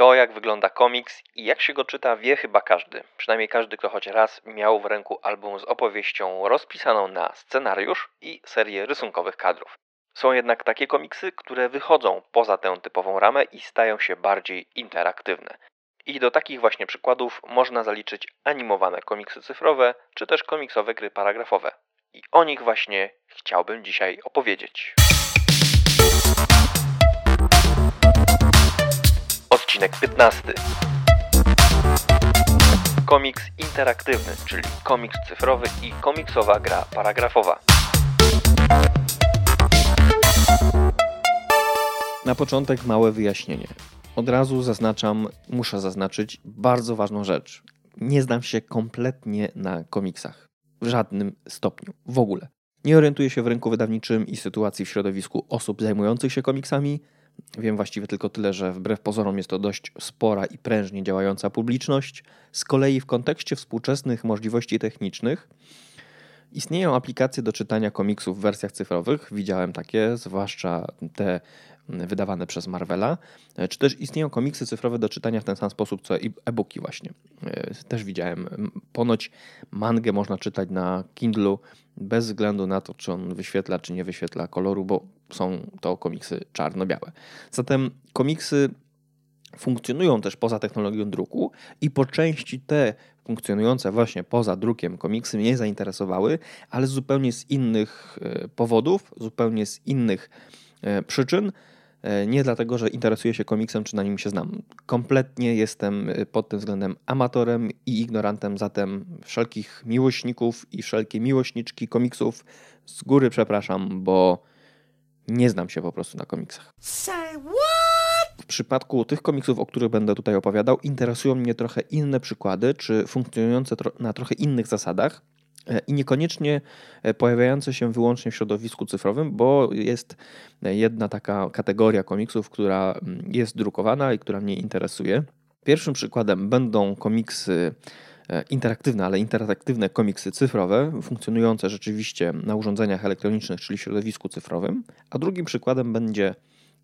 To, jak wygląda komiks i jak się go czyta, wie chyba każdy. Przynajmniej każdy, kto choć raz miał w ręku album z opowieścią rozpisaną na scenariusz i serię rysunkowych kadrów. Są jednak takie komiksy, które wychodzą poza tę typową ramę i stają się bardziej interaktywne. I do takich właśnie przykładów można zaliczyć animowane komiksy cyfrowe, czy też komiksowe gry paragrafowe. I o nich właśnie chciałbym dzisiaj opowiedzieć. Odcinek 15. Komiks interaktywny, czyli komiks cyfrowy i komiksowa gra paragrafowa. Na początek małe wyjaśnienie. Od razu zaznaczam, muszę zaznaczyć bardzo ważną rzecz. Nie znam się kompletnie na komiksach. W żadnym stopniu. W ogóle. Nie orientuję się w rynku wydawniczym i sytuacji w środowisku osób zajmujących się komiksami. Wiem właściwie tylko tyle, że wbrew pozorom jest to dość spora i prężnie działająca publiczność. Z kolei w kontekście współczesnych możliwości technicznych istnieją aplikacje do czytania komiksów w wersjach cyfrowych. Widziałem takie, zwłaszcza te wydawane przez Marvela, e, czy też istnieją komiksy cyfrowe do czytania w ten sam sposób co e-booki właśnie. E, też widziałem. Ponoć mangę można czytać na Kindlu bez względu na to, czy on wyświetla, czy nie wyświetla koloru, bo są to komiksy czarno-białe. Zatem komiksy funkcjonują też poza technologią druku i po części te funkcjonujące właśnie poza drukiem komiksy mnie zainteresowały, ale zupełnie z innych e, powodów, zupełnie z innych przyczyn. E, nie dlatego, że interesuję się komiksem, czy na nim się znam. Kompletnie jestem e, pod tym względem amatorem i ignorantem, zatem wszelkich miłośników i wszelkie miłośniczki komiksów z góry przepraszam, bo nie znam się po prostu na komiksach. W przypadku tych komiksów, o których będę tutaj opowiadał, interesują mnie trochę inne przykłady, czy funkcjonujące na trochę innych zasadach. E, i niekoniecznie e, pojawiające się wyłącznie w środowisku cyfrowym, bo jest jedna taka kategoria komiksów, która mm, jest drukowana i która mnie interesuje. Pierwszym przykładem będą komiksy e, interaktywne, ale interaktywne komiksy cyfrowe, funkcjonujące rzeczywiście na urządzeniach elektronicznych, czyli w środowisku cyfrowym, a drugim przykładem będzie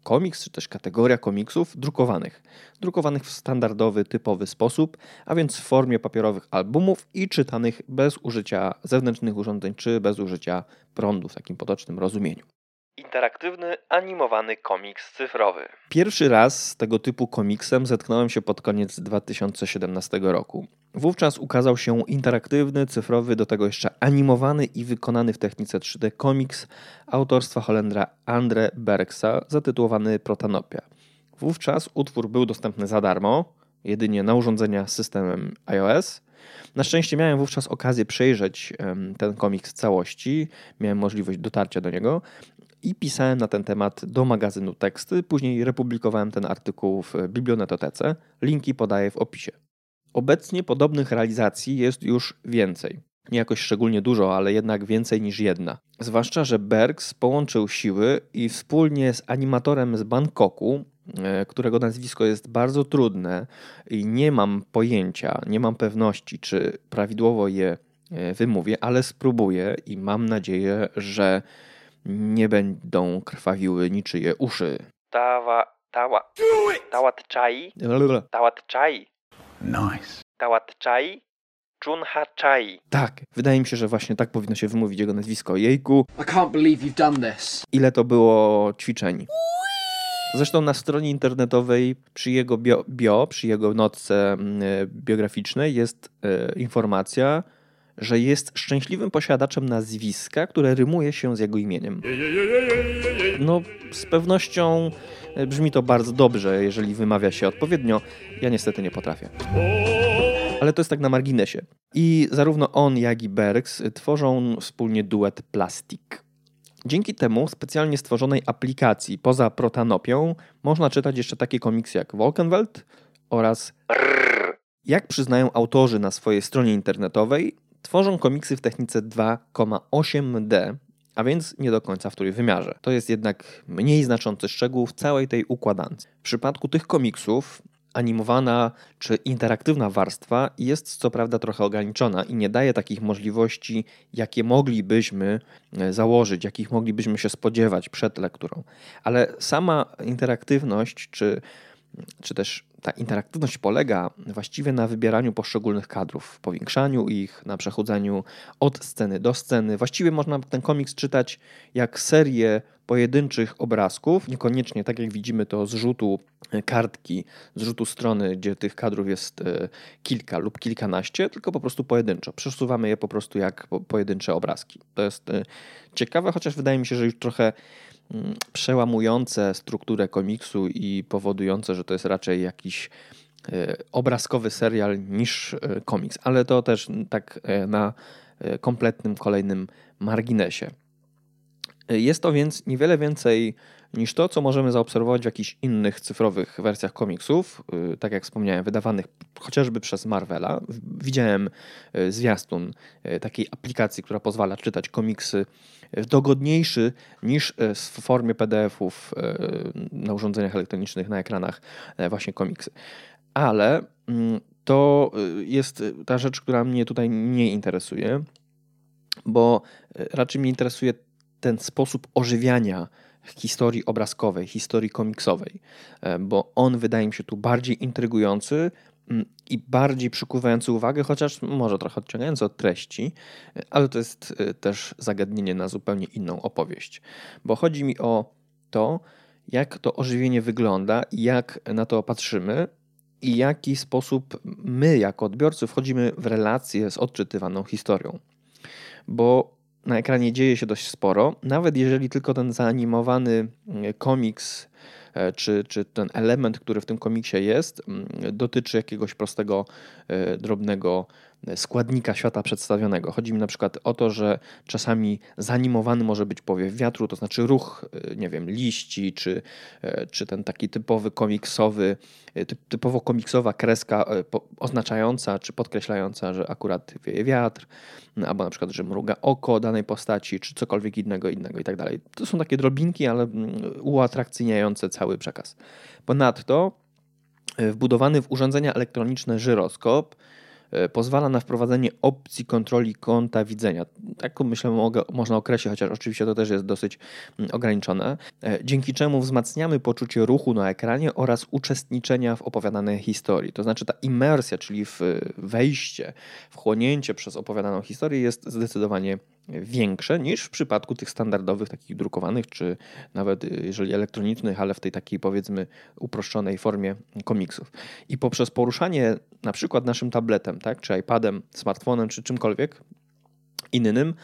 komiks, czy też kategoria komiksów drukowanych. Drukowanych w standardowy, typowy sposób, a więc w formie papierowych albumów i czytanych bez użycia zewnętrznych urządzeń, czy bez użycia prądu w takim potocznym rozumieniu. Interaktywny, animowany komiks cyfrowy. Pierwszy raz z tego typu komiksem zetknąłem się pod koniec 2017 roku. Wówczas ukazał się interaktywny, cyfrowy, do tego jeszcze animowany i wykonany w technice 3D komiks autorstwa Holendra Andre Bergsa zatytułowany Protanopia. Wówczas utwór był dostępny za darmo, jedynie na urządzenia z systemem iOS. Na szczęście miałem wówczas okazję przejrzeć ten komiks w całości, miałem możliwość dotarcia do niego i pisałem na ten temat do magazynu teksty. Później republikowałem ten artykuł w bibliotece. Linki podaję w opisie. Obecnie podobnych realizacji jest już więcej. Nie jakoś szczególnie dużo, ale jednak więcej niż jedna. Zwłaszcza, że Bergs połączył siły i wspólnie z animatorem z Bangkoku, e, którego nazwisko jest bardzo trudne i nie mam pojęcia, nie mam pewności, czy prawidłowo je e, wymówię, ale spróbuję i mam nadzieję, że nie będą krwawiły niczyje uszy. Tawa, tała, tałat czai, tałat czai. Nice. Tałat czai, Junha Chai. Tak, wydaje mi się, że właśnie tak powinno się wymówić jego nazwisko. Jejku. I can't believe you've done this. Ile to było ćwiczeń. Zresztą na stronie internetowej przy jego bio, bio przy jego notce mm, biograficznej jest e, informacja, że jest szczęśliwym posiadaczem nazwiska, które rymuje się z jego imieniem. No, z pewnością e, brzmi to bardzo dobrze, jeżeli wymawia się odpowiednio. Ja niestety nie potrafię. Ale to jest tak na marginesie. I zarówno on, jak i Bergs tworzą wspólnie duet Plastik. Dzięki temu specjalnie stworzonej aplikacji poza Protanopią można czytać jeszcze takie komiksy jak Wolkenwelt oraz Jak przyznają autorzy na swojej stronie internetowej, Tworzą komiksy w technice 2,8D, a więc nie do końca w trójwymiarze. To jest jednak mniej znaczący szczegół w całej tej układance. W przypadku tych komiksów animowana czy interaktywna warstwa jest co prawda trochę ograniczona i nie daje takich możliwości, jakie moglibyśmy e, założyć, jakich moglibyśmy się spodziewać przed lekturą. Ale sama interaktywność czy, czy też ta interaktywność polega właściwie na wybieraniu poszczególnych kadrów, powiększaniu ich, na przechodzeniu od sceny do sceny. Właściwie można ten komiks czytać jak serię pojedynczych obrazków, niekoniecznie tak jak widzimy to z rzutu kartki, z rzutu strony, gdzie tych kadrów jest e, kilka lub kilkanaście, tylko po prostu pojedynczo. Przesuwamy je po prostu jak pojedyncze obrazki. To jest e, ciekawe, chociaż wydaje mi się, że już trochę przełamujące strukturę komiksu i powodujące, że to jest raczej jakiś e, obrazkowy serial niż komiks, ale to też tak na kompletnym kolejnym marginesie. Jest to więc niewiele więcej niż to, co możemy zaobserwować w jakichś innych cyfrowych wersjach komiksów, y, tak jak wspomniałem, wydawanych chociażby przez Marvela. Widziałem y, zwiastun y, takiej aplikacji, która pozwala czytać komiksy w dogodniejszy niż w formie PDF-ów na urządzeniach elektronicznych, na ekranach właśnie komiksy. Ale mm, to jest ta rzecz, która mnie tutaj nie interesuje, bo raczej mnie interesuje ten sposób ożywiania historii obrazkowej, historii komiksowej, e, bo on wydaje mi się tu bardziej intrygujący mm, i bardziej przykuwający uwagę, chociaż może trochę odciągający od treści, e, ale to jest e, też zagadnienie na zupełnie inną opowieść. Bo chodzi mi o to, jak to ożywienie wygląda, jak na to patrzymy i jaki sposób my, jako odbiorcy, wchodzimy w relację z odczytywaną historią. Bo na ekranie dzieje się dość sporo, nawet jeżeli tylko ten zaanimowany e, komiks e, czy, czy ten element, który w tym komiksie jest, dotyczy jakiegoś prostego, e, drobnego składnika świata przedstawionego. Chodzi mi na przykład o to, że czasami zanimowany może być powiew wiatru, to znaczy ruch, e, nie wiem, liści, czy, e, czy ten taki typowy komiksowy, e, typowo komiksowa kreska oznaczająca czy podkreślająca, że akurat wieje wiatr, albo na przykład, że mruga oko danej postaci, czy cokolwiek innego, innego i tak dalej. To są takie drobinki, ale mm, uatrakcyjniające cały przekaz. Ponadto wbudowany w urządzenia elektroniczne żyroskop pozwala na wprowadzenie opcji kontroli kąta widzenia. Tak myślę mogę, można określić, chociaż oczywiście to też jest dosyć mm, ograniczone, e, dzięki czemu wzmacniamy poczucie ruchu na ekranie oraz uczestniczenia w opowiadanej historii. To znaczy ta imersja, czyli wejście, wchłonięcie przez opowiadaną historię jest zdecydowanie większe niż w przypadku tych standardowych, takich drukowanych, czy nawet y, jeżeli elektronicznych, ale w tej takiej powiedzmy uproszczonej formie komiksów. I poprzez poruszanie na przykład naszym tabletem, tak, czy iPadem, smartfonem, czy czymkolwiek innym,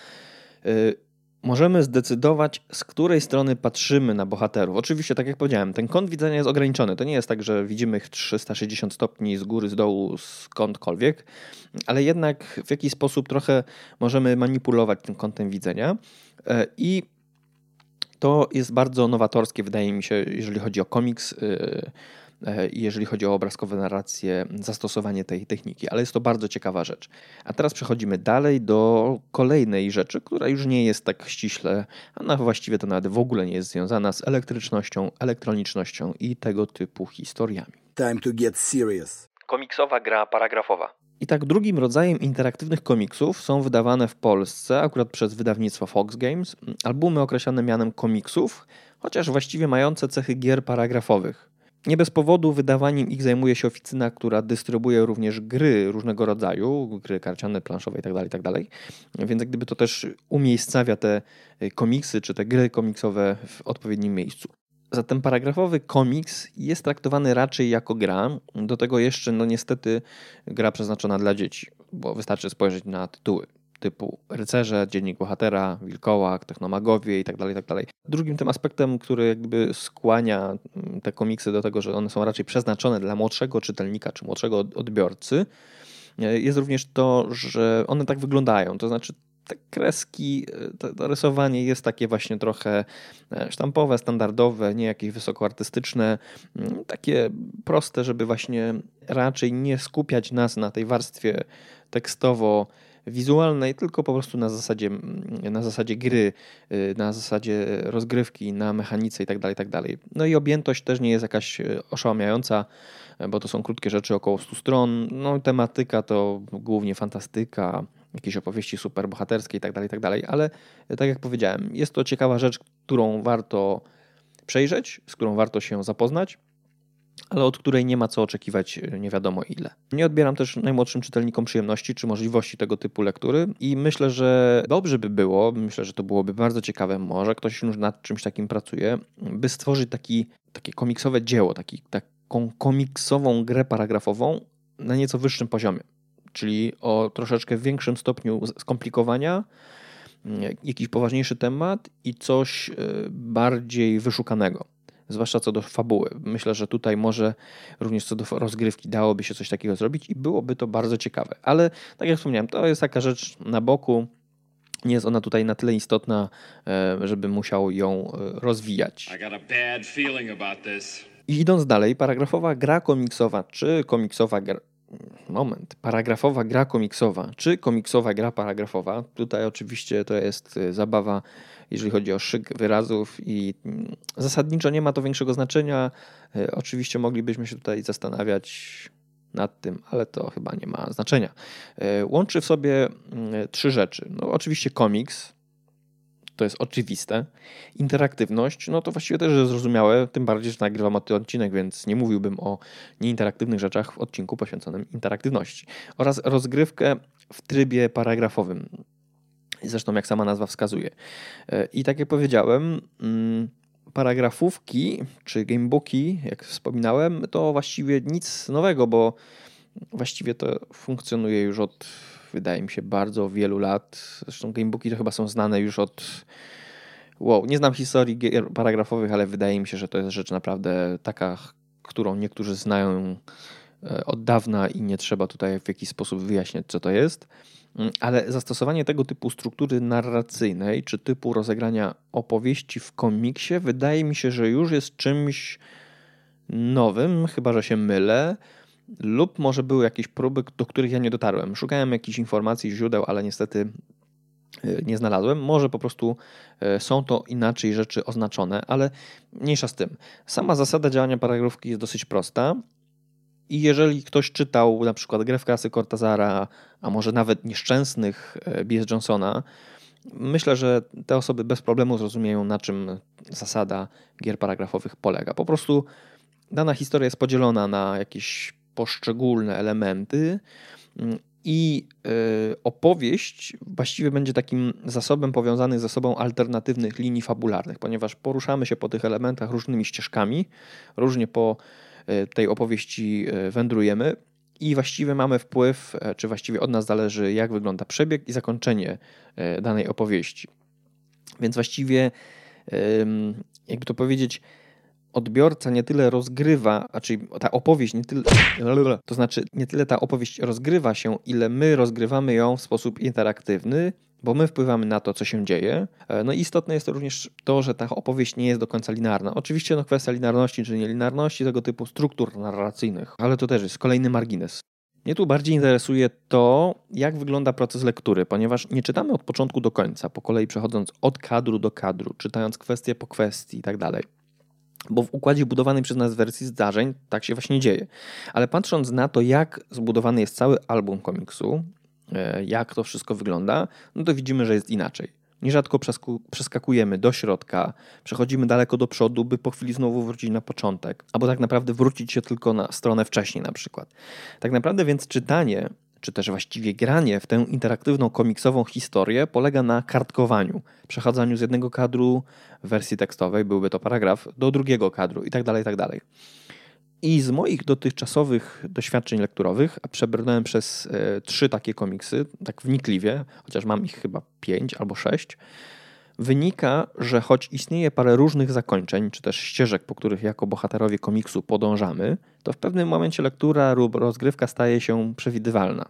yy, możemy zdecydować, z której strony patrzymy na bohaterów. Oczywiście, tak jak powiedziałem, ten kąt widzenia jest ograniczony. To nie jest tak, że widzimy ich 360 stopni z góry, z dołu, skądkolwiek, ale jednak w jakiś sposób trochę możemy manipulować tym kątem widzenia. E, I to jest bardzo nowatorskie, wydaje mi się, jeżeli chodzi o komiks e, jeżeli chodzi o obrazkowe narracje, zastosowanie tej techniki, ale jest to bardzo ciekawa rzecz. A teraz przechodzimy dalej do kolejnej rzeczy, która już nie jest tak ściśle, a na właściwie to nawet w ogóle nie jest związana z elektrycznością, elektronicznością i tego typu historiami. Time to get serious. Komiksowa gra paragrafowa. I tak drugim rodzajem interaktywnych komiksów są wydawane w Polsce, akurat przez wydawnictwo Fox Games, albumy określane mianem komiksów, chociaż właściwie mające cechy gier paragrafowych. Nie bez powodu wydawaniem ich zajmuje się oficyna, która dystrybuuje również gry różnego rodzaju, gry karciane, planszowe itd., tak itd. Tak Więc gdyby to też umiejscawia te y, komiksy czy te gry komiksowe w odpowiednim miejscu. Zatem paragrafowy komiks jest traktowany raczej jako gra, do tego jeszcze no niestety gra przeznaczona dla dzieci, bo wystarczy spojrzeć na tytuły typu rycerze, dziennik bohatera, wilkołak, technomagowie itd., tak itd. Tak Drugim tym aspektem, który jakby skłania mm, te komiksy do tego, że one są raczej przeznaczone dla młodszego czytelnika czy młodszego odbiorcy, e, jest również to, że one tak wyglądają. To znaczy te kreski, e, to, rysowanie jest takie właśnie trochę e, sztampowe, standardowe, nie jakieś wysokoartystyczne, mm, takie proste, żeby właśnie raczej nie skupiać nas na tej warstwie tekstowo wizualnej, tylko po prostu na zasadzie, na zasadzie gry, y, na zasadzie rozgrywki, na mechanice itd., tak itd. Tak no i objętość też nie jest jakaś y, oszałamiająca, bo to są krótkie rzeczy, około 100 stron. No tematyka to głównie fantastyka, jakieś opowieści superbohaterskie itd., tak itd., ale tak jak powiedziałem, jest to ciekawa rzecz, którą warto przejrzeć, z którą warto się zapoznać. Ale od której nie ma co oczekiwać e, nie wiadomo ile. Nie odbieram też najmłodszym czytelnikom przyjemności czy możliwości tego typu lektury i myślę, że dobrze by było, myślę, że to byłoby bardzo ciekawe, może ktoś już nad czymś takim pracuje, by stworzyć taki, takie komiksowe dzieło, taki, taką komiksową grę paragrafową na nieco wyższym poziomie, czyli o troszeczkę większym stopniu skomplikowania, jakiś poważniejszy temat i coś e, bardziej wyszukanego zwłaszcza co do fabuły. Myślę, że tutaj może również co do rozgrywki dałoby się coś takiego zrobić i byłoby to bardzo ciekawe. Ale tak jak wspomniałem, to jest taka rzecz na boku. Nie jest ona tutaj na tyle istotna, e, żeby musiał ją e, rozwijać. I idąc dalej, paragrafowa gra komiksowa czy komiksowa gra, moment, paragrafowa gra komiksowa, czy komiksowa gra paragrafowa. Tutaj oczywiście to jest y, zabawa, jeżeli chodzi o szyk wyrazów i mm, zasadniczo nie ma to większego znaczenia. Y, oczywiście moglibyśmy się tutaj zastanawiać nad tym, ale to chyba nie ma znaczenia. Y, łączy w sobie mm, trzy rzeczy. No, oczywiście komiks, to jest oczywiste. Interaktywność, no to właściwie też jest zrozumiałe, tym bardziej, że nagrywam ten odcinek, więc nie mówiłbym o nieinteraktywnych rzeczach w odcinku poświęconym interaktywności. Oraz rozgrywkę w trybie paragrafowym. Zresztą, jak sama nazwa wskazuje. I tak jak powiedziałem, mm, paragrafówki czy gamebooki, jak wspominałem, to właściwie nic nowego, bo właściwie to funkcjonuje już od wydaje mi się, bardzo wielu lat. Zresztą gamebooki to chyba są znane już od. Wow, nie znam historii paragrafowych, ale wydaje mi się, że to jest rzecz naprawdę taka, którą niektórzy znają e, od dawna i nie trzeba tutaj w jakiś sposób wyjaśniać, co to jest. Mm, ale zastosowanie tego typu struktury narracyjnej czy typu rozegrania opowieści w komiksie wydaje mi się, że już jest czymś nowym, chyba że się mylę lub może były jakieś próby, do których ja nie dotarłem. Szukałem jakichś informacji, źródeł, ale niestety e, nie znalazłem. Może po prostu e, są to inaczej rzeczy oznaczone, ale mniejsza z tym. Sama zasada działania paragrafki jest dosyć prosta. I jeżeli ktoś czytał na przykład grę w klasy Cortazara, a może nawet nieszczęsnych e, B.S. Johnsona, myślę, że te osoby bez problemu zrozumieją, na czym zasada gier paragrafowych polega. Po prostu dana historia jest podzielona na jakieś poszczególne elementy mm, i y, opowieść właściwie będzie takim zasobem powiązanych ze sobą alternatywnych linii fabularnych, ponieważ poruszamy się po tych elementach różnymi ścieżkami, różnie po y, tej opowieści y, wędrujemy i właściwie mamy wpływ, e, czy właściwie od nas zależy, jak wygląda przebieg i zakończenie e, danej opowieści. Więc właściwie, jakby to powiedzieć, odbiorca nie tyle rozgrywa, a czyli ta opowieść nie tyle, to znaczy nie tyle ta opowieść rozgrywa się, ile my rozgrywamy ją w sposób interaktywny, bo my wpływamy na to, co się dzieje. E, no i istotne jest również to, że ta opowieść nie jest do końca linearna. Oczywiście no, kwestia linearności czy nielinearności tego typu struktur narracyjnych, ale to też jest kolejny margines. Mnie tu bardziej interesuje to, jak wygląda proces lektury, ponieważ nie czytamy od początku do końca, po kolei przechodząc od kadru do kadru, czytając kwestię po kwestii i tak dalej. Bo w układzie budowanej przez nas wersji zdarzeń tak się właśnie dzieje. Ale patrząc na to, jak zbudowany jest cały album komiksu, e, jak to wszystko wygląda, no to widzimy, że jest inaczej. Nierzadko przeskakujemy do środka, przechodzimy daleko do przodu, by po chwili znowu wrócić na początek, albo tak naprawdę wrócić się tylko na stronę wcześniej na przykład. Tak naprawdę więc czytanie czy też właściwie granie w tę interaktywną komiksową historię polega na kartkowaniu, przechadzaniu z jednego kadru wersji tekstowej, byłby to paragraf, do drugiego kadru itd. Tak itd. Tak I z moich dotychczasowych doświadczeń lekturowych, a przebrnąłem przez e, trzy takie komiksy, tak wnikliwie, chociaż mam ich chyba pięć albo sześć, wynika, że choć istnieje parę różnych zakończeń, czy też ścieżek, po których jako bohaterowie komiksu podążamy, to w pewnym momencie lektura lub rozgrywka staje się przewidywalna.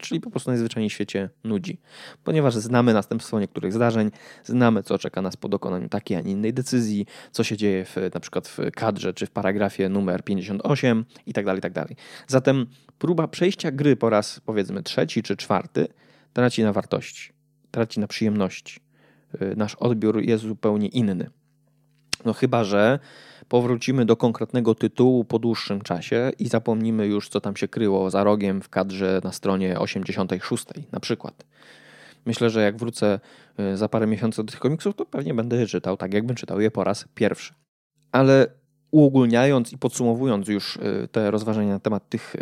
Czyli po prostu najzwyczajniej w świecie nudzi, ponieważ znamy następstwo niektórych zdarzeń, znamy, co czeka nas po dokonaniu takiej, a nie innej decyzji, co się dzieje w, na przykład w kadrze czy w paragrafie numer 58 itd. Itd. Zatem próba przejścia gry po raz powiedzmy trzeci czy czwarty traci na wartości, traci na przyjemności. Y, nasz odbiór jest zupełnie inny. No chyba, że powrócimy do konkretnego tytułu po dłuższym czasie i zapomnimy już, co tam się kryło za rogiem w kadrze na stronie 86 na przykład. Myślę, że jak wrócę y, za parę miesięcy do tych komiksów, to pewnie będę czytał tak, jakbym czytał je po raz pierwszy. Ale uogólniając i podsumowując już y, te rozważania na temat tych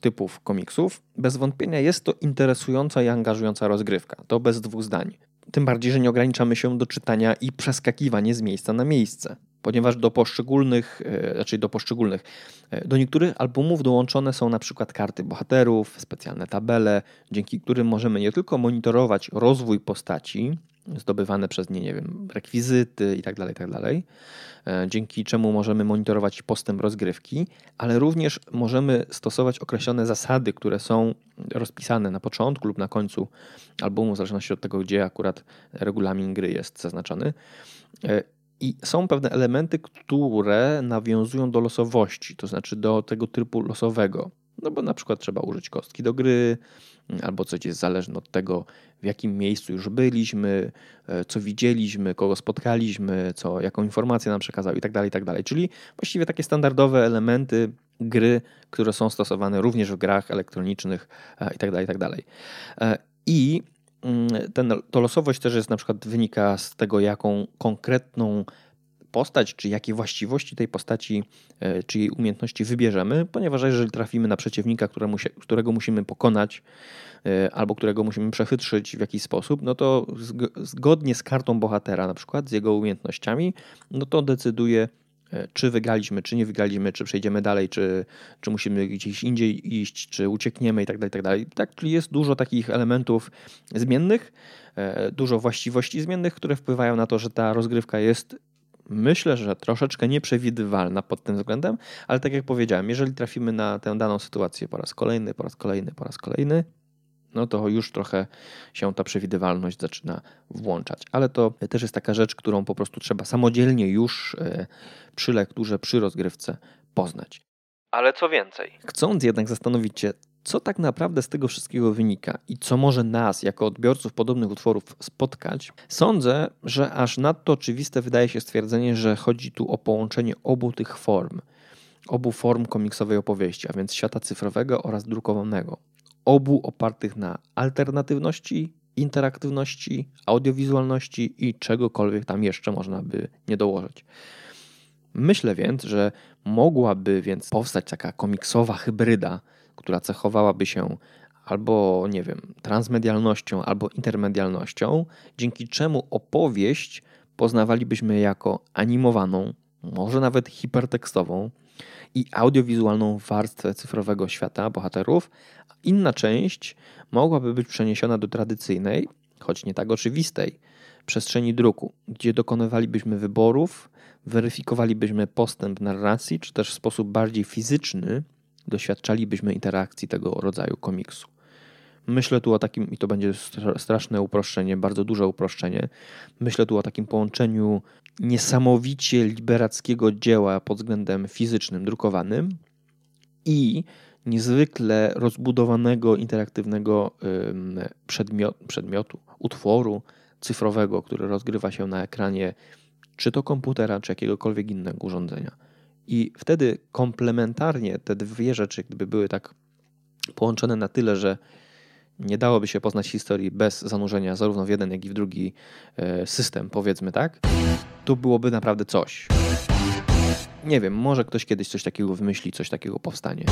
typów komiksów, bez wątpienia jest to interesująca i angażująca rozgrywka. To bez dwóch zdań. Tym bardziej, że nie ograniczamy się do czytania i przeskakiwania z miejsca na miejsce ponieważ do poszczególnych, e, znaczy do poszczególnych, e, do niektórych albumów dołączone są na przykład karty bohaterów, specjalne tabele, dzięki którym możemy nie tylko monitorować rozwój postaci, zdobywane przez nie, nie wiem, rekwizyty i tak dalej, tak e, dzięki czemu możemy monitorować postęp rozgrywki, ale również możemy stosować określone zasady, które są rozpisane na początku lub na końcu albumu, w zależności od tego, gdzie akurat regulamin gry jest zaznaczony i są pewne elementy, które nawiązują do losowości, to znaczy do tego typu losowego. No bo na przykład trzeba użyć kostki do gry, albo coś jest zależne od tego, w jakim miejscu już byliśmy, e, co widzieliśmy, kogo spotkaliśmy, co, jaką informację nam przekazał i tak dalej, i tak dalej. Czyli właściwie takie standardowe elementy gry, które są stosowane również w grach elektronicznych e, i tak dalej, i tak dalej. E, I Mm, ten, to losowość też jest na przykład wynika z tego, jaką konkretną postać, czy jakie właściwości tej postaci, e, czy jej umiejętności wybierzemy, ponieważ jeżeli trafimy na przeciwnika, którego musimy pokonać, e, albo którego musimy przechytrzyć w jakiś sposób, no to zgodnie z kartą bohatera, na przykład z jego umiejętnościami, no to decyduje E, czy wygraliśmy, czy nie wygraliśmy, czy przejdziemy dalej, czy, czy musimy gdzieś indziej iść, czy uciekniemy i tak dalej, tak. Tak, czyli jest dużo takich elementów zmiennych, dużo właściwości zmiennych, które wpływają na to, że ta rozgrywka jest myślę, że troszeczkę nieprzewidywalna pod tym względem, ale tak jak powiedziałem, jeżeli trafimy na tę daną sytuację po raz kolejny, po raz kolejny, po raz kolejny, no to już trochę się ta przewidywalność zaczyna włączać. Ale to też jest taka rzecz, którą po prostu trzeba samodzielnie już e, przy lekturze, przy rozgrywce poznać. Ale co więcej? Chcąc jednak zastanowić się, co tak naprawdę z tego wszystkiego wynika i co może nas, jako odbiorców podobnych utworów, spotkać, sądzę, że aż nadto oczywiste wydaje się stwierdzenie, że chodzi tu o połączenie obu tych form, obu form komiksowej opowieści, a więc świata cyfrowego oraz drukowanego obu opartych na alternatywności, interaktywności, audiowizualności i czegokolwiek tam jeszcze można by nie dołożyć. Myślę więc, że mogłaby więc powstać taka komiksowa hybryda, która cechowałaby się albo, nie wiem, transmedialnością, albo intermedialnością, dzięki czemu opowieść poznawalibyśmy jako animowaną, może nawet hipertekstową i audiowizualną warstwę cyfrowego świata bohaterów, Inna część mogłaby być przeniesiona do tradycyjnej, choć nie tak oczywistej, przestrzeni druku, gdzie dokonywalibyśmy wyborów, weryfikowalibyśmy postęp narracji, czy też w sposób bardziej fizyczny doświadczalibyśmy interakcji tego rodzaju komiksu. Myślę tu o takim, i to będzie straszne uproszczenie, bardzo duże uproszczenie. Myślę tu o takim połączeniu niesamowicie liberackiego dzieła pod względem fizycznym, drukowanym i niezwykle rozbudowanego, interaktywnego przedmiot, przedmiotu, utworu cyfrowego, który rozgrywa się na ekranie czy to komputera, czy jakiegokolwiek innego urządzenia. I wtedy komplementarnie te dwie rzeczy, gdyby były tak połączone na tyle, że nie dałoby się poznać historii bez zanurzenia zarówno w jeden, jak i w drugi e, system, powiedzmy tak, to byłoby naprawdę coś. Nie wiem, może ktoś kiedyś coś takiego wymyśli, coś takiego powstanie.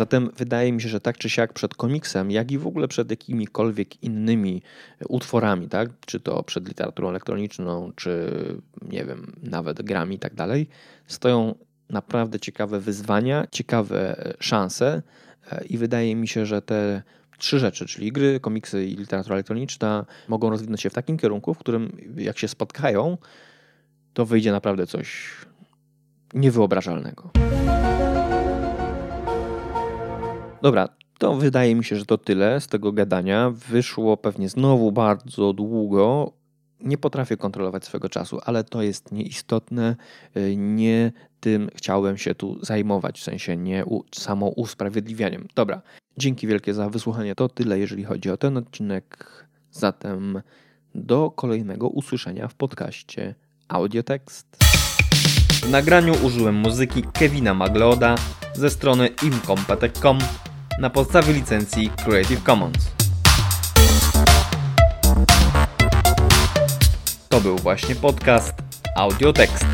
Zatem wydaje mi się, że tak czy siak przed komiksem, jak i w ogóle przed jakimikolwiek innymi utworami, tak? czy to przed literaturą elektroniczną, czy nie wiem, nawet grami i tak dalej, stoją naprawdę ciekawe wyzwania, ciekawe szanse i wydaje mi się, że te trzy rzeczy, czyli gry, komiksy i literatura elektroniczna, mogą rozwinąć się w takim kierunku, w którym jak się spotkają, to wyjdzie naprawdę coś niewyobrażalnego. Dobra, to wydaje mi się, że to tyle z tego gadania. Wyszło pewnie znowu bardzo długo. Nie potrafię kontrolować swego czasu, ale to jest nieistotne. Nie tym chciałem się tu zajmować, w sensie nie samo usprawiedliwianiem. Dobra, dzięki wielkie za wysłuchanie. To tyle, jeżeli chodzi o ten odcinek. Zatem do kolejnego usłyszenia w podcaście Audiotekst. W nagraniu użyłem muzyki Kevina Magleoda ze strony imcompetech.com na podstawie licencji Creative Commons. To był właśnie podcast Audiotekst.